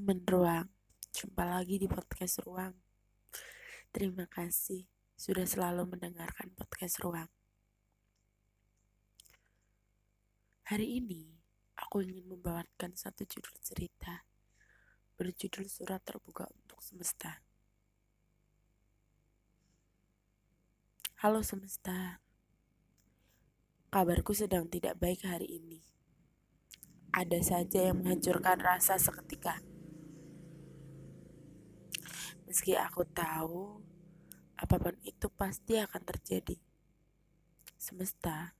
Temen Ruang, jumpa lagi di podcast Ruang. Terima kasih sudah selalu mendengarkan podcast Ruang. Hari ini, aku ingin membawakan satu judul cerita berjudul Surat Terbuka untuk Semesta. Halo semesta, kabarku sedang tidak baik hari ini ada saja yang menghancurkan rasa seketika. Meski aku tahu, apa pun itu pasti akan terjadi. Semesta,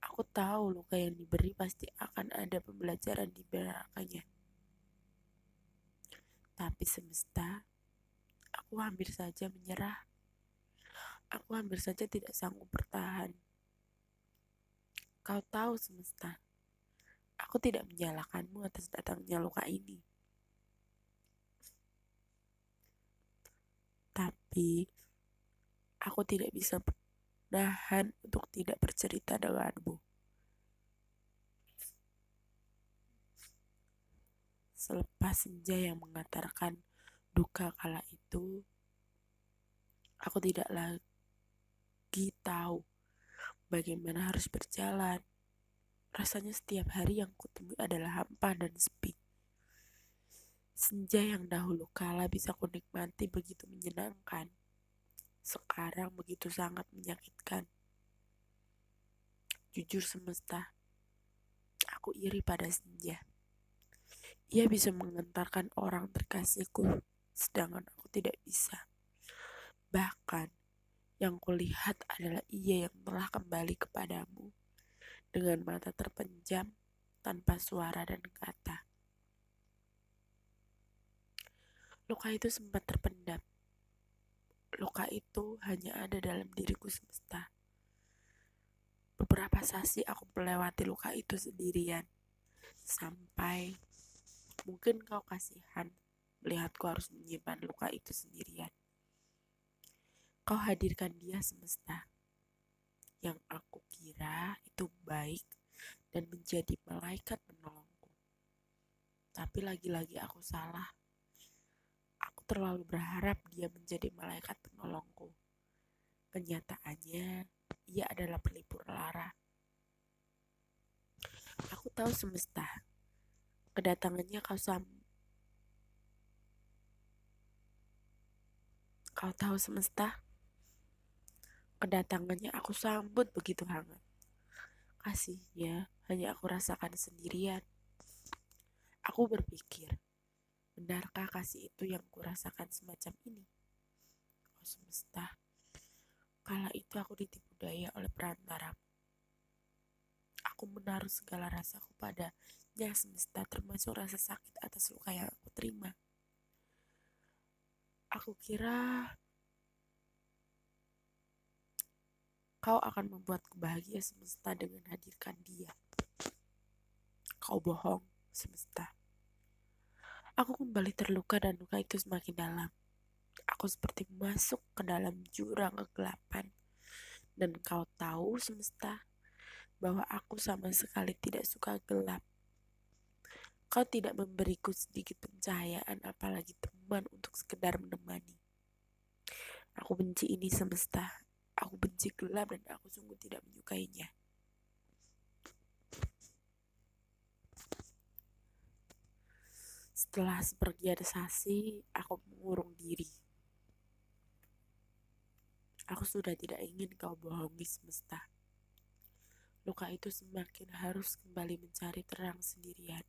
aku tahu luka yang diberi pasti akan ada pembelajaran di belakangnya. Tapi semesta, aku hampir saja menyerah. Aku hampir saja tidak sanggup bertahan. Kau tahu semesta, Aku tidak menyalahkanmu atas datangnya luka ini. Tapi, aku tidak bisa menahan untuk tidak bercerita denganmu. Selepas senja yang mengantarkan duka kala itu, aku tidak lagi tahu bagaimana harus berjalan Rasanya setiap hari yang kutemui adalah hampa dan sepi. Senja yang dahulu kala bisa kunikmati begitu menyenangkan, sekarang begitu sangat menyakitkan. Jujur semesta, aku iri pada senja. Ia bisa mengantarkan orang terkasihku, sedangkan aku tidak bisa. Bahkan, yang kulihat adalah ia yang telah kembali kepadamu dengan mata terpenjam tanpa suara dan kata. Luka itu sempat terpendam. Luka itu hanya ada dalam diriku semesta. Beberapa sasi aku melewati luka itu sendirian. Sampai mungkin kau kasihan melihatku harus menyimpan luka itu sendirian. Kau hadirkan dia semesta yang aku kira itu baik dan menjadi malaikat penolongku. Tapi lagi-lagi aku salah. Terlalu berharap dia menjadi malaikat penolongku. Kenyataannya, ia adalah pelipur lara. Aku tahu semesta. Kedatangannya kau sam Kau tahu semesta? Kedatangannya aku sambut begitu hangat. Kasihnya hanya aku rasakan sendirian. Aku berpikir, benarkah kasih itu yang kurasakan semacam ini? Oh semesta, kala itu aku ditipu daya oleh perantara. Aku menaruh segala rasaku padanya semesta termasuk rasa sakit atas luka yang aku terima. Aku kira Kau akan membuatku bahagia semesta dengan hadirkan dia. Kau bohong, semesta. Aku kembali terluka dan luka itu semakin dalam. Aku seperti masuk ke dalam jurang kegelapan. Dan kau tahu, semesta, bahwa aku sama sekali tidak suka gelap. Kau tidak memberiku sedikit pencahayaan apalagi teman untuk sekedar menemani. Aku benci ini semesta. Aku benci gelap dan aku sungguh tidak menyukainya. Setelah sasi, aku mengurung diri. Aku sudah tidak ingin kau bohongi semesta. Luka itu semakin harus kembali mencari terang sendirian.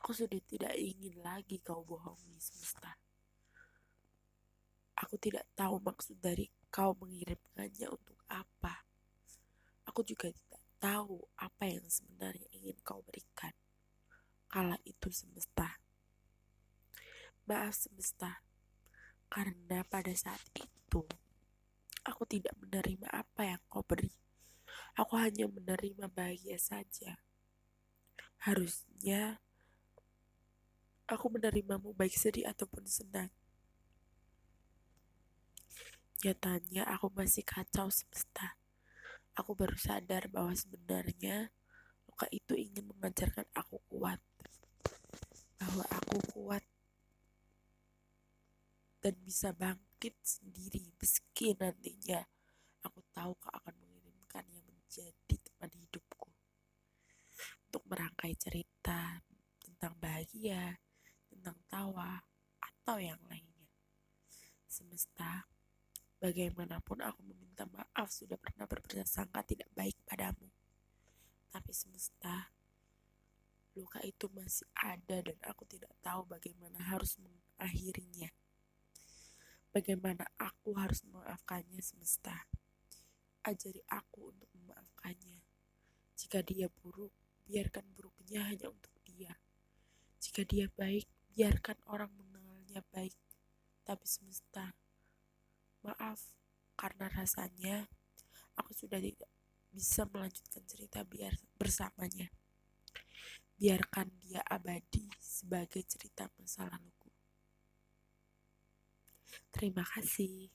Aku sudah tidak ingin lagi kau bohongi semesta. Aku tidak tahu maksud dari kau mengirimkannya untuk apa. Aku juga tidak tahu apa yang sebenarnya ingin kau berikan. Itu semesta. Maaf semesta, karena pada saat itu aku tidak menerima apa yang kau beri. Aku hanya menerima bahagia saja. Harusnya aku menerimamu baik sedih ataupun senang. Nyatanya aku masih kacau semesta. Aku baru sadar bahwa sebenarnya luka itu ingin mengajarkan aku kuat. Bahwa aku kuat dan bisa bangkit sendiri meski nantinya aku tahu kau akan mengirimkan yang menjadi teman hidupku untuk merangkai cerita tentang bahagia, tentang tawa, atau yang lainnya. Semesta, bagaimanapun aku meminta maaf sudah pernah berprasangka tidak baik padamu. Tapi semesta, luka itu masih ada dan aku tidak tahu bagaimana harus mengakhirinya. Bagaimana aku harus memaafkannya semesta. Ajari aku untuk memaafkannya. Jika dia buruk, biarkan buruknya hanya untuk dia. Jika dia baik, biarkan orang mengenalnya baik. Tapi semesta, maaf, karena rasanya aku sudah tidak bisa melanjutkan cerita biar bersamanya. Biarkan dia abadi sebagai cerita masa laluku. Terima kasih.